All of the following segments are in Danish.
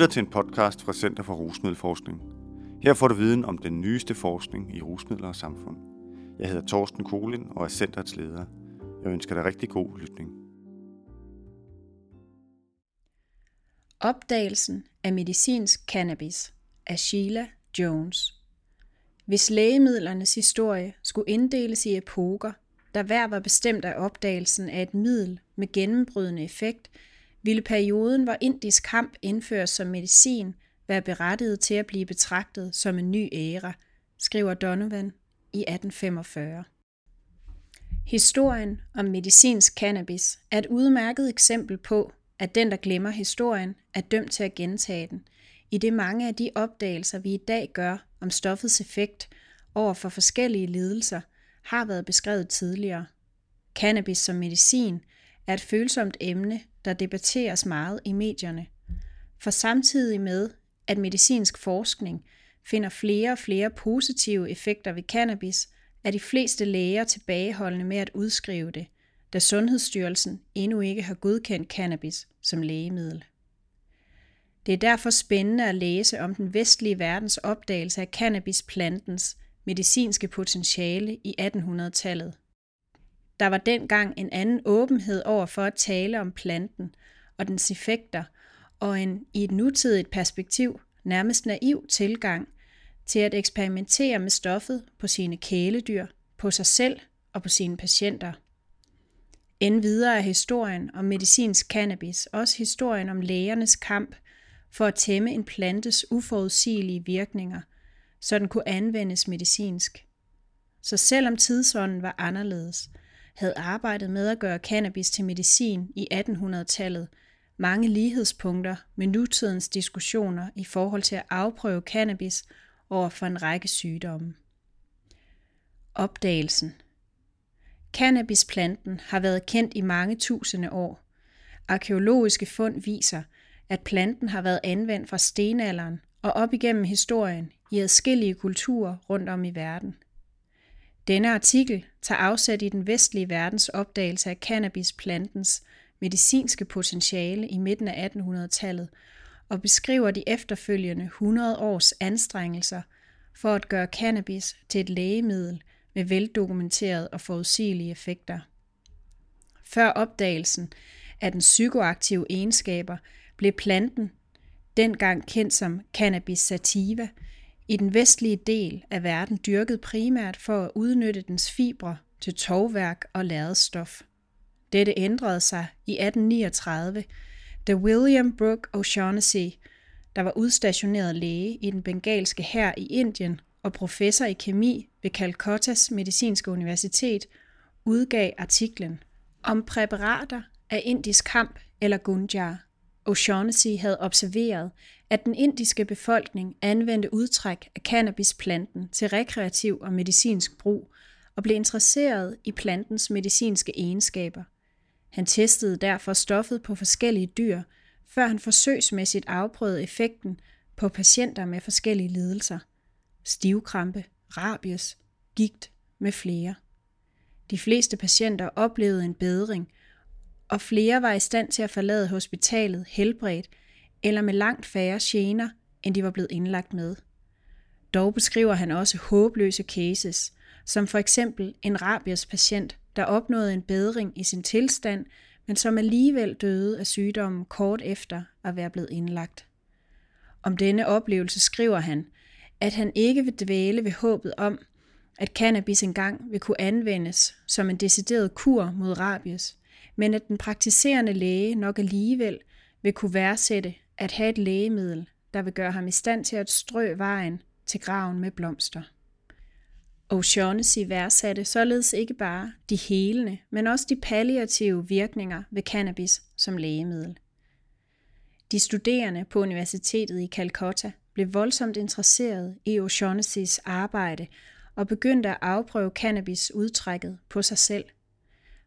lytter til en podcast fra Center for Rusmiddelforskning. Her får du viden om den nyeste forskning i rusmidler og samfund. Jeg hedder Torsten Kolin og er centerets leder. Jeg ønsker dig rigtig god lytning. Opdagelsen af medicinsk cannabis af Sheila Jones. Hvis lægemidlernes historie skulle inddeles i epoker, der hver var bestemt af opdagelsen af et middel med gennembrydende effekt, ville perioden, hvor indisk kamp indføres som medicin, være berettiget til at blive betragtet som en ny æra, skriver Donovan i 1845. Historien om medicinsk cannabis er et udmærket eksempel på, at den, der glemmer historien, er dømt til at gentage den, i det mange af de opdagelser, vi i dag gør om stoffets effekt over for forskellige lidelser, har været beskrevet tidligere. Cannabis som medicin er et følsomt emne, der debatteres meget i medierne. For samtidig med, at medicinsk forskning finder flere og flere positive effekter ved cannabis, er de fleste læger tilbageholdende med at udskrive det, da Sundhedsstyrelsen endnu ikke har godkendt cannabis som lægemiddel. Det er derfor spændende at læse om den vestlige verdens opdagelse af cannabisplantens medicinske potentiale i 1800-tallet. Der var dengang en anden åbenhed over for at tale om planten og dens effekter, og en i et nutidigt perspektiv nærmest naiv tilgang til at eksperimentere med stoffet på sine kæledyr, på sig selv og på sine patienter. Endvidere er historien om medicinsk cannabis også historien om lægernes kamp for at tæmme en plantes uforudsigelige virkninger, så den kunne anvendes medicinsk. Så selvom tidsånden var anderledes, havde arbejdet med at gøre cannabis til medicin i 1800-tallet mange lighedspunkter med nutidens diskussioner i forhold til at afprøve cannabis over for en række sygdomme. Opdagelsen Cannabisplanten har været kendt i mange tusinde år. Arkeologiske fund viser, at planten har været anvendt fra stenalderen og op igennem historien i adskillige kulturer rundt om i verden. Denne artikel tager afsæt i den vestlige verdens opdagelse af cannabisplantens medicinske potentiale i midten af 1800-tallet og beskriver de efterfølgende 100 års anstrengelser for at gøre cannabis til et lægemiddel med veldokumenterede og forudsigelige effekter. Før opdagelsen af den psykoaktive egenskaber blev planten, dengang kendt som cannabis sativa, i den vestlige del af verden dyrket primært for at udnytte dens fibre til tovværk og ladestof. Dette ændrede sig i 1839, da William Brooke O'Shaughnessy, der var udstationeret læge i den bengalske hær i Indien og professor i kemi ved Calcuttas Medicinske Universitet, udgav artiklen om præparater af indisk kamp eller gunjar. O'Shaughnessy havde observeret, at den indiske befolkning anvendte udtræk af cannabisplanten til rekreativ og medicinsk brug og blev interesseret i plantens medicinske egenskaber. Han testede derfor stoffet på forskellige dyr, før han forsøgsmæssigt afprøvede effekten på patienter med forskellige lidelser. Stivkrampe, rabies, gigt med flere. De fleste patienter oplevede en bedring, og flere var i stand til at forlade hospitalet helbredt eller med langt færre gener, end de var blevet indlagt med. Dog beskriver han også håbløse cases, som for eksempel en rabies-patient, der opnåede en bedring i sin tilstand, men som alligevel døde af sygdommen kort efter at være blevet indlagt. Om denne oplevelse skriver han, at han ikke vil dvæle ved håbet om, at cannabis engang vil kunne anvendes som en decideret kur mod rabies, men at den praktiserende læge nok alligevel vil kunne værdsætte at have et lægemiddel, der vil gøre ham i stand til at strø vejen til graven med blomster. O'Shaughnessy værdsatte således ikke bare de helende, men også de palliative virkninger ved cannabis som lægemiddel. De studerende på Universitetet i Calcutta blev voldsomt interesseret i O'Shaughnessy's arbejde og begyndte at afprøve cannabis udtrækket på sig selv.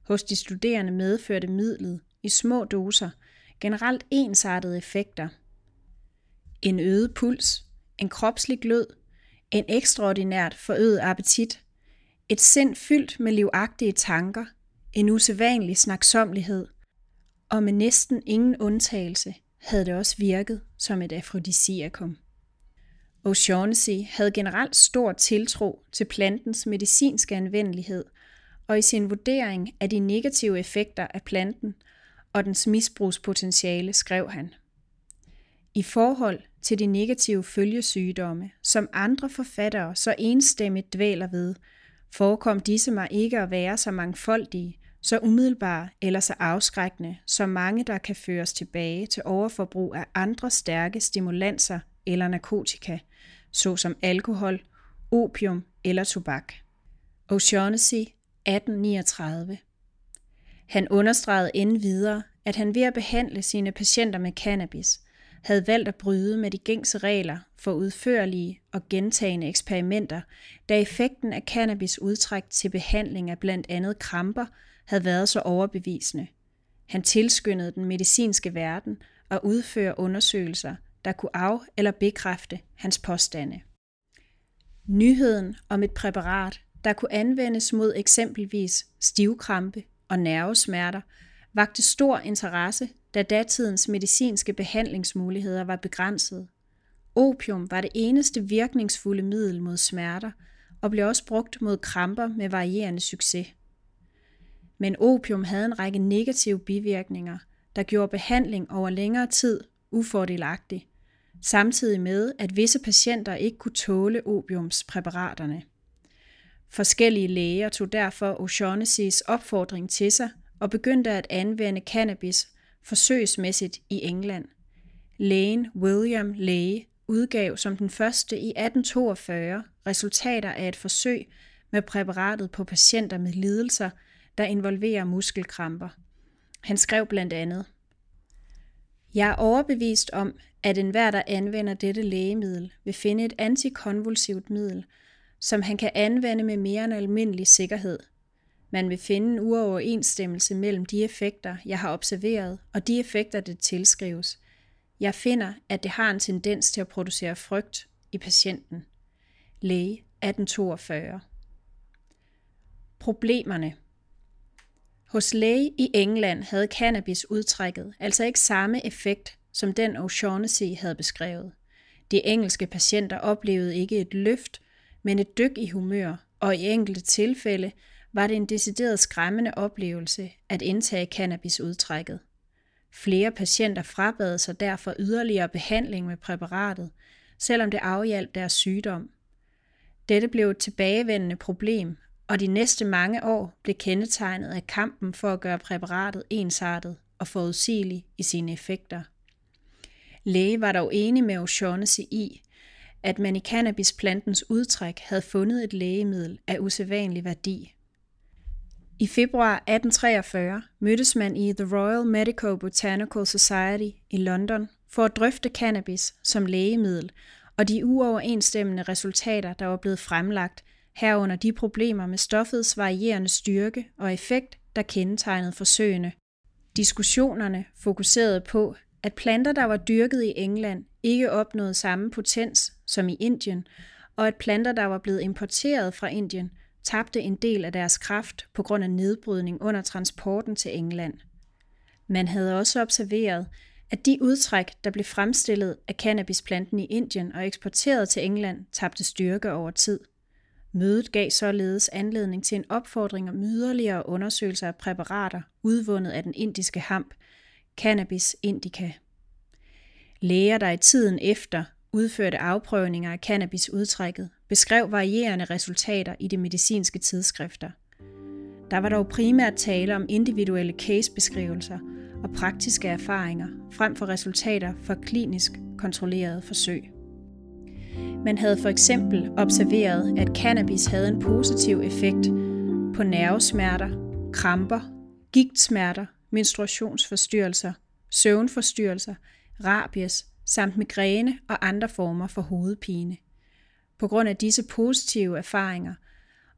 Hos de studerende medførte midlet i små doser generelt ensartede effekter. En øget puls, en kropslig glød, en ekstraordinært forøget appetit, et sind fyldt med livagtige tanker, en usædvanlig snaksomlighed, og med næsten ingen undtagelse havde det også virket som et afrodisiakum. O'Shaughnessy havde generelt stor tiltro til plantens medicinske anvendelighed, og i sin vurdering af de negative effekter af planten og dens misbrugspotentiale skrev han. I forhold til de negative følgesygdomme, som andre forfattere så enstemmigt dvæler ved, forekom disse mig ikke at være så mangfoldige, så umiddelbare eller så afskrækkende, som mange, der kan føres tilbage til overforbrug af andre stærke stimulanser eller narkotika, såsom alkohol, opium eller tobak. O'Shaughnessy, 1839. Han understregede endvidere, at han ved at behandle sine patienter med cannabis, havde valgt at bryde med de gængse regler for udførlige og gentagende eksperimenter, da effekten af cannabis udtræk til behandling af blandt andet kramper havde været så overbevisende. Han tilskyndede den medicinske verden at udføre undersøgelser, der kunne af- eller bekræfte hans påstande. Nyheden om et præparat, der kunne anvendes mod eksempelvis stivkrampe og nervesmerter, vagte stor interesse, da datidens medicinske behandlingsmuligheder var begrænsede. Opium var det eneste virkningsfulde middel mod smerter og blev også brugt mod kramper med varierende succes. Men opium havde en række negative bivirkninger, der gjorde behandling over længere tid ufordelagtig, samtidig med, at visse patienter ikke kunne tåle opiumspræparaterne. Forskellige læger tog derfor O'Shaughnessy's opfordring til sig og begyndte at anvende cannabis forsøgsmæssigt i England. Lægen William Lay udgav som den første i 1842 resultater af et forsøg med præparatet på patienter med lidelser, der involverer muskelkramper. Han skrev blandt andet, Jeg er overbevist om, at enhver, der anvender dette lægemiddel, vil finde et antikonvulsivt middel, som han kan anvende med mere end almindelig sikkerhed – man vil finde en uoverensstemmelse mellem de effekter, jeg har observeret, og de effekter, det tilskrives. Jeg finder, at det har en tendens til at producere frygt i patienten. Læge 1842 Problemerne Hos læge i England havde cannabis udtrækket altså ikke samme effekt, som den O'Shaughnessy havde beskrevet. De engelske patienter oplevede ikke et løft, men et dyk i humør, og i enkelte tilfælde var det en decideret skræmmende oplevelse at indtage cannabisudtrækket. Flere patienter frabad sig derfor yderligere behandling med præparatet, selvom det afhjalp deres sygdom. Dette blev et tilbagevendende problem, og de næste mange år blev kendetegnet af kampen for at gøre præparatet ensartet og forudsigelig i sine effekter. Læge var dog enig med O'Shaughnessy i, at man i cannabisplantens udtræk havde fundet et lægemiddel af usædvanlig værdi. I februar 1843 mødtes man i The Royal Medical Botanical Society i London for at drøfte cannabis som lægemiddel og de uoverensstemmende resultater, der var blevet fremlagt, herunder de problemer med stoffets varierende styrke og effekt, der kendetegnede forsøgene. Diskussionerne fokuserede på, at planter, der var dyrket i England, ikke opnåede samme potens som i Indien, og at planter, der var blevet importeret fra Indien – tabte en del af deres kraft på grund af nedbrydning under transporten til England. Man havde også observeret, at de udtræk, der blev fremstillet af cannabisplanten i Indien og eksporteret til England, tabte styrke over tid. Mødet gav således anledning til en opfordring om yderligere undersøgelser af præparater udvundet af den indiske hamp, cannabis indica. Læger, der i tiden efter udførte afprøvninger af cannabisudtrækket, beskrev varierende resultater i de medicinske tidsskrifter. Der var dog primært tale om individuelle casebeskrivelser og praktiske erfaringer, frem for resultater fra klinisk kontrollerede forsøg. Man havde for eksempel observeret, at cannabis havde en positiv effekt på nervesmerter, kramper, gigtsmerter, menstruationsforstyrrelser, søvnforstyrrelser, rabies samt migræne og andre former for hovedpine. På grund af disse positive erfaringer,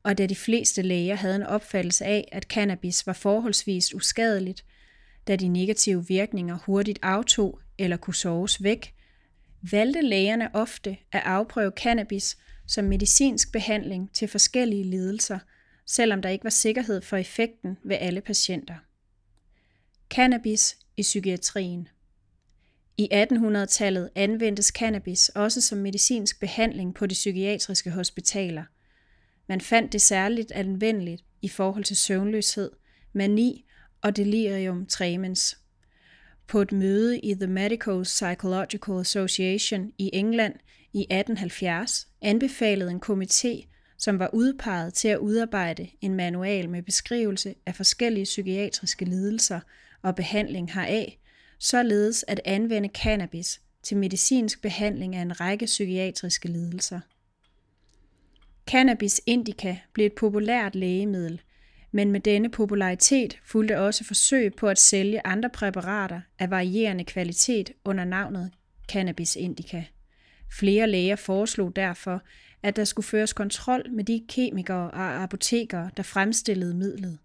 og da de fleste læger havde en opfattelse af, at cannabis var forholdsvis uskadeligt, da de negative virkninger hurtigt aftog eller kunne soves væk, valgte lægerne ofte at afprøve cannabis som medicinsk behandling til forskellige lidelser, selvom der ikke var sikkerhed for effekten ved alle patienter. Cannabis i psykiatrien i 1800-tallet anvendtes cannabis også som medicinsk behandling på de psykiatriske hospitaler. Man fandt det særligt anvendeligt i forhold til søvnløshed, mani og delirium tremens. På et møde i The Medical Psychological Association i England i 1870 anbefalede en komité, som var udpeget til at udarbejde en manual med beskrivelse af forskellige psykiatriske lidelser og behandling heraf, således at anvende cannabis til medicinsk behandling af en række psykiatriske lidelser. Cannabis indica blev et populært lægemiddel, men med denne popularitet fulgte også forsøg på at sælge andre præparater af varierende kvalitet under navnet cannabis indica. Flere læger foreslog derfor, at der skulle føres kontrol med de kemikere og apotekere, der fremstillede midlet.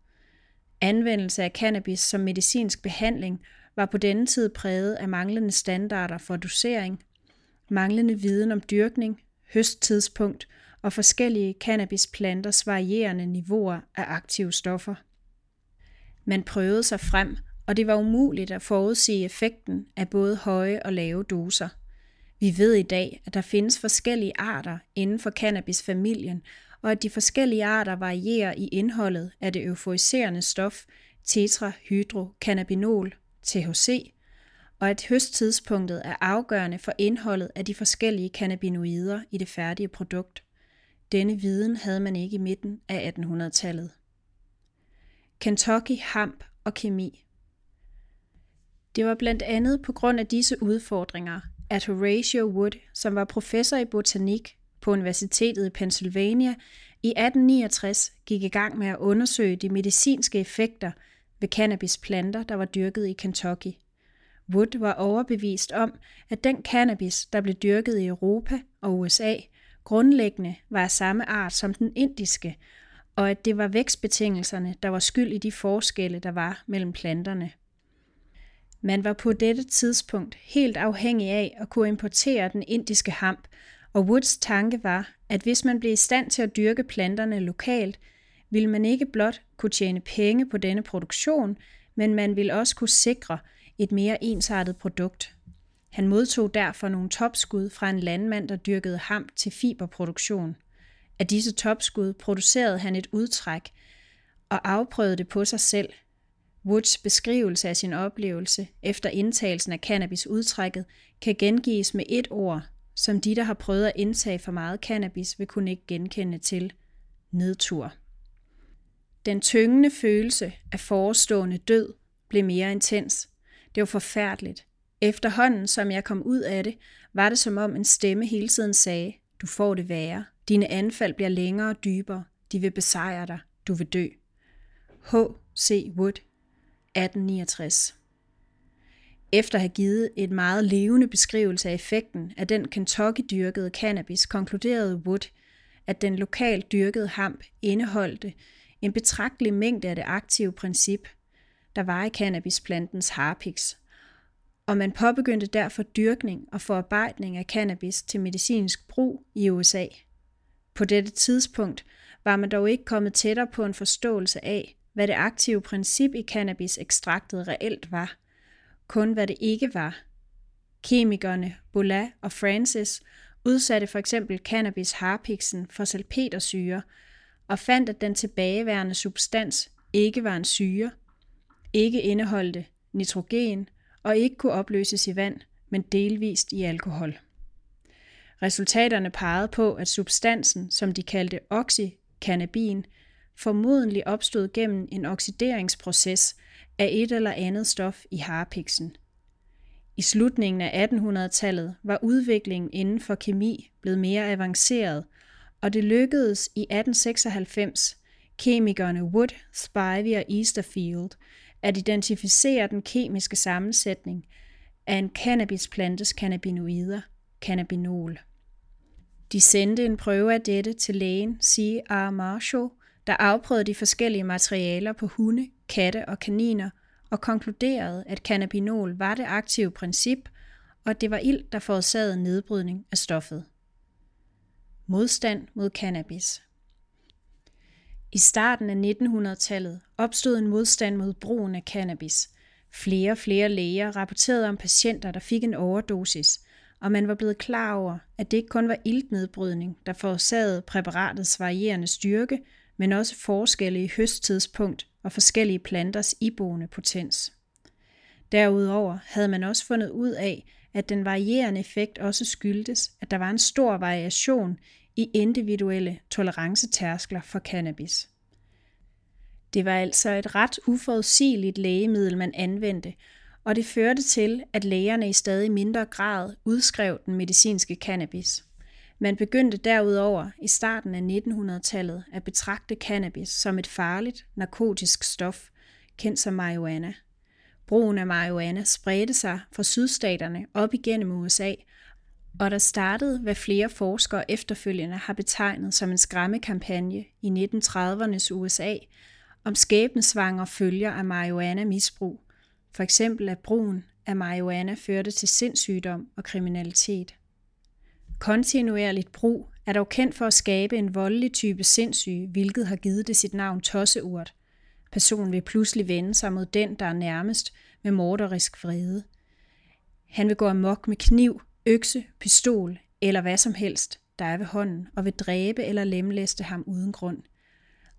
Anvendelse af cannabis som medicinsk behandling var på denne tid præget af manglende standarder for dosering, manglende viden om dyrkning, høsttidspunkt og forskellige cannabisplanters varierende niveauer af aktive stoffer. Man prøvede sig frem, og det var umuligt at forudsige effekten af både høje og lave doser. Vi ved i dag, at der findes forskellige arter inden for cannabisfamilien, og at de forskellige arter varierer i indholdet af det euforiserende stof tetrahydrocannabinol, THC, og at høsttidspunktet er afgørende for indholdet af de forskellige cannabinoider i det færdige produkt. Denne viden havde man ikke i midten af 1800-tallet. Kentucky Hamp og Kemi Det var blandt andet på grund af disse udfordringer, at Horatio Wood, som var professor i botanik på Universitetet i Pennsylvania, i 1869 gik i gang med at undersøge de medicinske effekter ved cannabisplanter, der var dyrket i Kentucky. Wood var overbevist om, at den cannabis, der blev dyrket i Europa og USA, grundlæggende var af samme art som den indiske, og at det var vækstbetingelserne, der var skyld i de forskelle, der var mellem planterne. Man var på dette tidspunkt helt afhængig af at kunne importere den indiske hamp, og Woods tanke var, at hvis man blev i stand til at dyrke planterne lokalt, ville man ikke blot kunne tjene penge på denne produktion, men man ville også kunne sikre et mere ensartet produkt. Han modtog derfor nogle topskud fra en landmand, der dyrkede ham til fiberproduktion. Af disse topskud producerede han et udtræk og afprøvede det på sig selv. Woods beskrivelse af sin oplevelse efter indtagelsen af cannabisudtrækket kan gengives med et ord, som de, der har prøvet at indtage for meget cannabis, vil kunne ikke genkende til nedtur. Den tyngende følelse af forestående død blev mere intens. Det var forfærdeligt. Efterhånden, som jeg kom ud af det, var det som om en stemme hele tiden sagde, du får det værre. Dine anfald bliver længere og dybere. De vil besejre dig. Du vil dø. H.C. Wood, 1869 Efter at have givet et meget levende beskrivelse af effekten af den Kentucky-dyrkede cannabis, konkluderede Wood, at den lokalt dyrkede hamp indeholdte en betragtelig mængde af det aktive princip, der var i cannabisplantens harpix, og man påbegyndte derfor dyrkning og forarbejdning af cannabis til medicinsk brug i USA. På dette tidspunkt var man dog ikke kommet tættere på en forståelse af, hvad det aktive princip i cannabis-ekstraktet reelt var, kun hvad det ikke var. Kemikerne Bola og Francis udsatte for eksempel cannabis harpiksen for salpetersyre og fandt, at den tilbageværende substans ikke var en syre, ikke indeholdte nitrogen og ikke kunne opløses i vand, men delvist i alkohol. Resultaterne pegede på, at substansen, som de kaldte oxycannabin, formodentlig opstod gennem en oxideringsproces af et eller andet stof i harpiksen. I slutningen af 1800-tallet var udviklingen inden for kemi blevet mere avanceret, og det lykkedes i 1896 kemikerne Wood, Spivey og Easterfield at identificere den kemiske sammensætning af en cannabisplantes cannabinoider, cannabinol. De sendte en prøve af dette til lægen C.R. Marshall, der afprøvede de forskellige materialer på hunde, katte og kaniner og konkluderede, at cannabinol var det aktive princip, og det var ild, der forårsagede nedbrydning af stoffet. Modstand mod cannabis i starten af 1900-tallet opstod en modstand mod brugen af cannabis, Flere og flere læger rapporterede om patienter, der fik en overdosis, og man var blevet klar over, at det ikke kun var iltnedbrydning, der forårsagede præparatets varierende styrke, men også forskelle i høsttidspunkt og forskellige planters iboende potens. Derudover havde man også fundet ud af, at den varierende effekt også skyldtes, at der var en stor variation i individuelle tolerancetærskler for cannabis. Det var altså et ret uforudsigeligt lægemiddel, man anvendte, og det førte til, at lægerne i stadig mindre grad udskrev den medicinske cannabis. Man begyndte derudover i starten af 1900-tallet at betragte cannabis som et farligt narkotisk stof, kendt som marihuana. Brugen af marihuana spredte sig fra sydstaterne op igennem USA, og der startede, hvad flere forskere efterfølgende har betegnet som en skræmmekampagne i 1930'ernes USA, om skæbnesvanger følger af marihuana-misbrug, for eksempel at brugen af marihuana førte til sindssygdom og kriminalitet. Kontinuerligt brug er dog kendt for at skabe en voldelig type sindssyge, hvilket har givet det sit navn tosseurt. Personen vil pludselig vende sig mod den, der er nærmest med morderisk vrede. Han vil gå amok med kniv, økse, pistol eller hvad som helst, der er ved hånden, og vil dræbe eller lemlæste ham uden grund.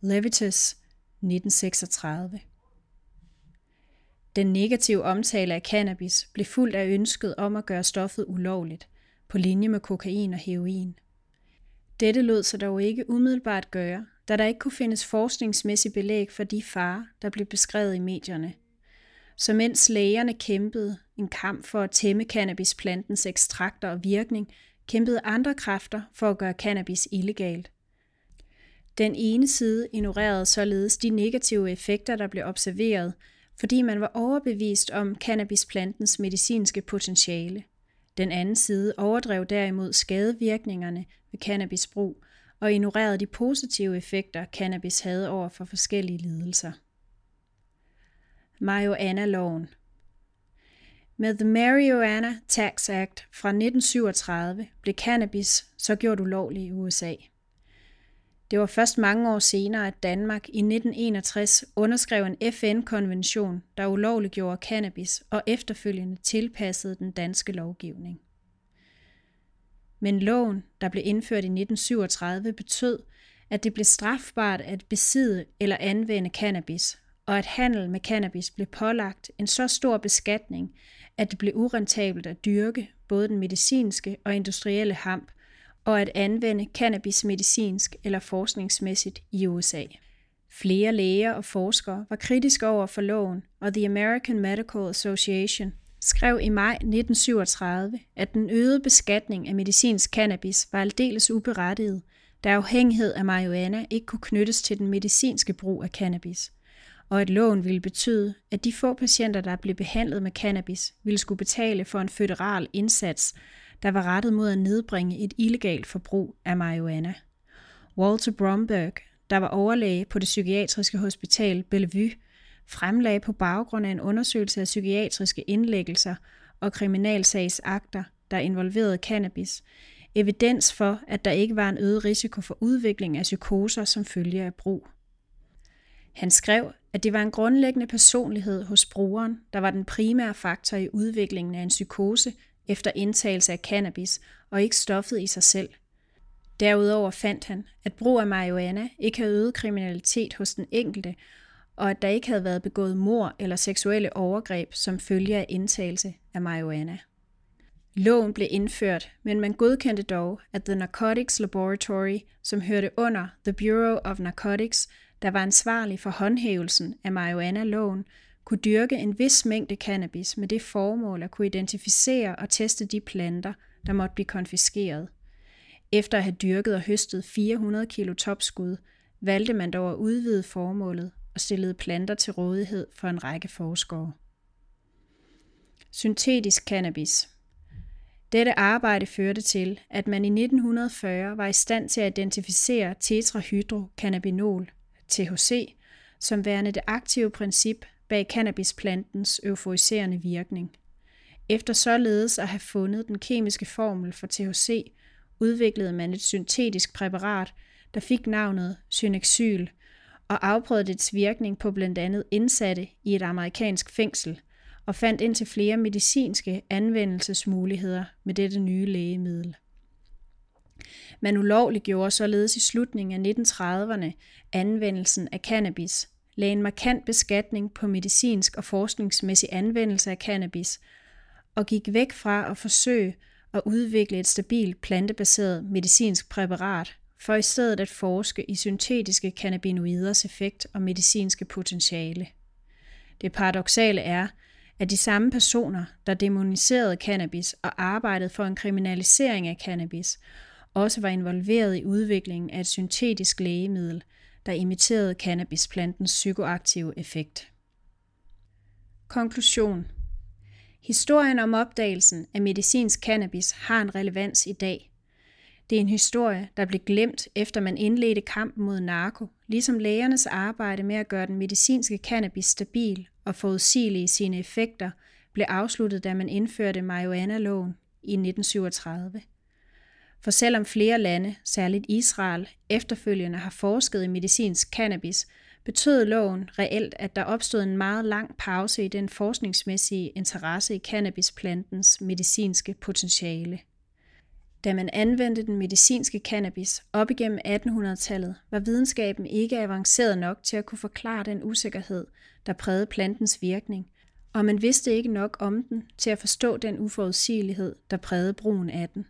Levitas 1936 Den negative omtale af cannabis blev fuldt af ønsket om at gøre stoffet ulovligt, på linje med kokain og heroin. Dette lod sig dog ikke umiddelbart gøre, da der ikke kunne findes forskningsmæssig belæg for de farer, der blev beskrevet i medierne. Så mens lægerne kæmpede en kamp for at tæmme cannabisplantens ekstrakter og virkning, kæmpede andre kræfter for at gøre cannabis illegalt. Den ene side ignorerede således de negative effekter, der blev observeret, fordi man var overbevist om cannabisplantens medicinske potentiale. Den anden side overdrev derimod skadevirkningerne ved cannabisbrug og ignorerede de positive effekter, cannabis havde over for forskellige lidelser. Marihuana-loven Med The Marijuana Tax Act fra 1937 blev cannabis så gjort ulovlig i USA – det var først mange år senere, at Danmark i 1961 underskrev en FN-konvention, der ulovliggjorde cannabis og efterfølgende tilpassede den danske lovgivning. Men loven, der blev indført i 1937, betød, at det blev strafbart at besidde eller anvende cannabis, og at handel med cannabis blev pålagt en så stor beskatning, at det blev urentabelt at dyrke både den medicinske og industrielle hamp, og at anvende cannabis medicinsk eller forskningsmæssigt i USA. Flere læger og forskere var kritiske over for loven, og The American Medical Association skrev i maj 1937, at den øgede beskatning af medicinsk cannabis var aldeles uberettiget, da afhængighed af marihuana ikke kunne knyttes til den medicinske brug af cannabis, og at loven ville betyde, at de få patienter, der blev behandlet med cannabis, ville skulle betale for en føderal indsats, der var rettet mod at nedbringe et illegalt forbrug af marihuana. Walter Bromberg, der var overlæge på det psykiatriske hospital Bellevue, fremlagde på baggrund af en undersøgelse af psykiatriske indlæggelser og kriminalsagsakter, der involverede cannabis, evidens for, at der ikke var en øget risiko for udvikling af psykoser som følge af brug. Han skrev, at det var en grundlæggende personlighed hos brugeren, der var den primære faktor i udviklingen af en psykose efter indtagelse af cannabis, og ikke stoffet i sig selv. Derudover fandt han, at brug af marihuana ikke havde øget kriminalitet hos den enkelte, og at der ikke havde været begået mor eller seksuelle overgreb som følge af indtagelse af marihuana. Loven blev indført, men man godkendte dog, at The Narcotics Laboratory, som hørte under The Bureau of Narcotics, der var ansvarlig for håndhævelsen af marihuana-loven, kunne dyrke en vis mængde cannabis med det formål at kunne identificere og teste de planter, der måtte blive konfiskeret. Efter at have dyrket og høstet 400 kilo topskud, valgte man dog at udvide formålet og stillede planter til rådighed for en række forskere. Syntetisk cannabis Dette arbejde førte til, at man i 1940 var i stand til at identificere tetrahydrocannabinol, THC, som værende det aktive princip bag cannabisplantens euforiserende virkning. Efter således at have fundet den kemiske formel for THC, udviklede man et syntetisk præparat, der fik navnet Synexyl, og afprøvede dets virkning på blandt andet indsatte i et amerikansk fængsel, og fandt indtil flere medicinske anvendelsesmuligheder med dette nye lægemiddel. Man ulovliggjorde således i slutningen af 1930'erne anvendelsen af cannabis, lagde en markant beskatning på medicinsk og forskningsmæssig anvendelse af cannabis, og gik væk fra at forsøge at udvikle et stabilt plantebaseret medicinsk præparat, for i stedet at forske i syntetiske cannabinoiders effekt og medicinske potentiale. Det paradoxale er, at de samme personer, der demoniserede cannabis og arbejdede for en kriminalisering af cannabis, også var involveret i udviklingen af et syntetisk lægemiddel, der imiterede cannabisplantens psykoaktive effekt. Konklusion Historien om opdagelsen af medicinsk cannabis har en relevans i dag. Det er en historie, der blev glemt efter man indledte kampen mod narko, ligesom lægernes arbejde med at gøre den medicinske cannabis stabil og forudsigelig i sine effekter blev afsluttet, da man indførte marihuana-loven i 1937. For selvom flere lande, særligt Israel, efterfølgende har forsket i medicinsk cannabis, betød loven reelt, at der opstod en meget lang pause i den forskningsmæssige interesse i cannabisplantens medicinske potentiale. Da man anvendte den medicinske cannabis op igennem 1800-tallet, var videnskaben ikke avanceret nok til at kunne forklare den usikkerhed, der prægede plantens virkning, og man vidste ikke nok om den til at forstå den uforudsigelighed, der prægede brugen af den.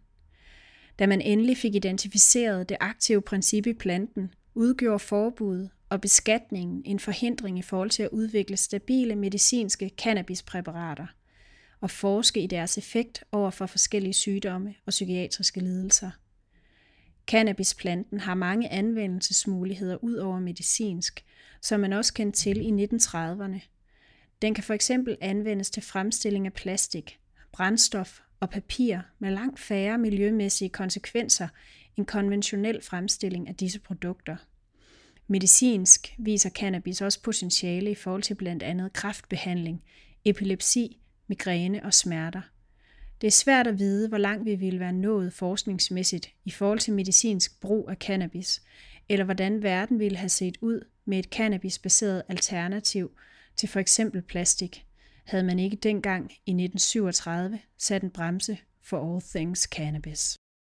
Da man endelig fik identificeret det aktive princip i planten, udgjorde forbud og beskatningen en forhindring i forhold til at udvikle stabile medicinske cannabispræparater og forske i deres effekt over for forskellige sygdomme og psykiatriske lidelser. Cannabisplanten har mange anvendelsesmuligheder ud over medicinsk, som man også kendte til i 1930'erne. Den kan for eksempel anvendes til fremstilling af plastik, brændstof og papir med langt færre miljømæssige konsekvenser end konventionel fremstilling af disse produkter. Medicinsk viser cannabis også potentiale i forhold til blandt andet kræftbehandling, epilepsi, migræne og smerter. Det er svært at vide, hvor langt vi ville være nået forskningsmæssigt i forhold til medicinsk brug af cannabis, eller hvordan verden ville have set ud med et cannabisbaseret alternativ til for eksempel plastik, havde man ikke dengang i 1937 sat en bremse for all things cannabis.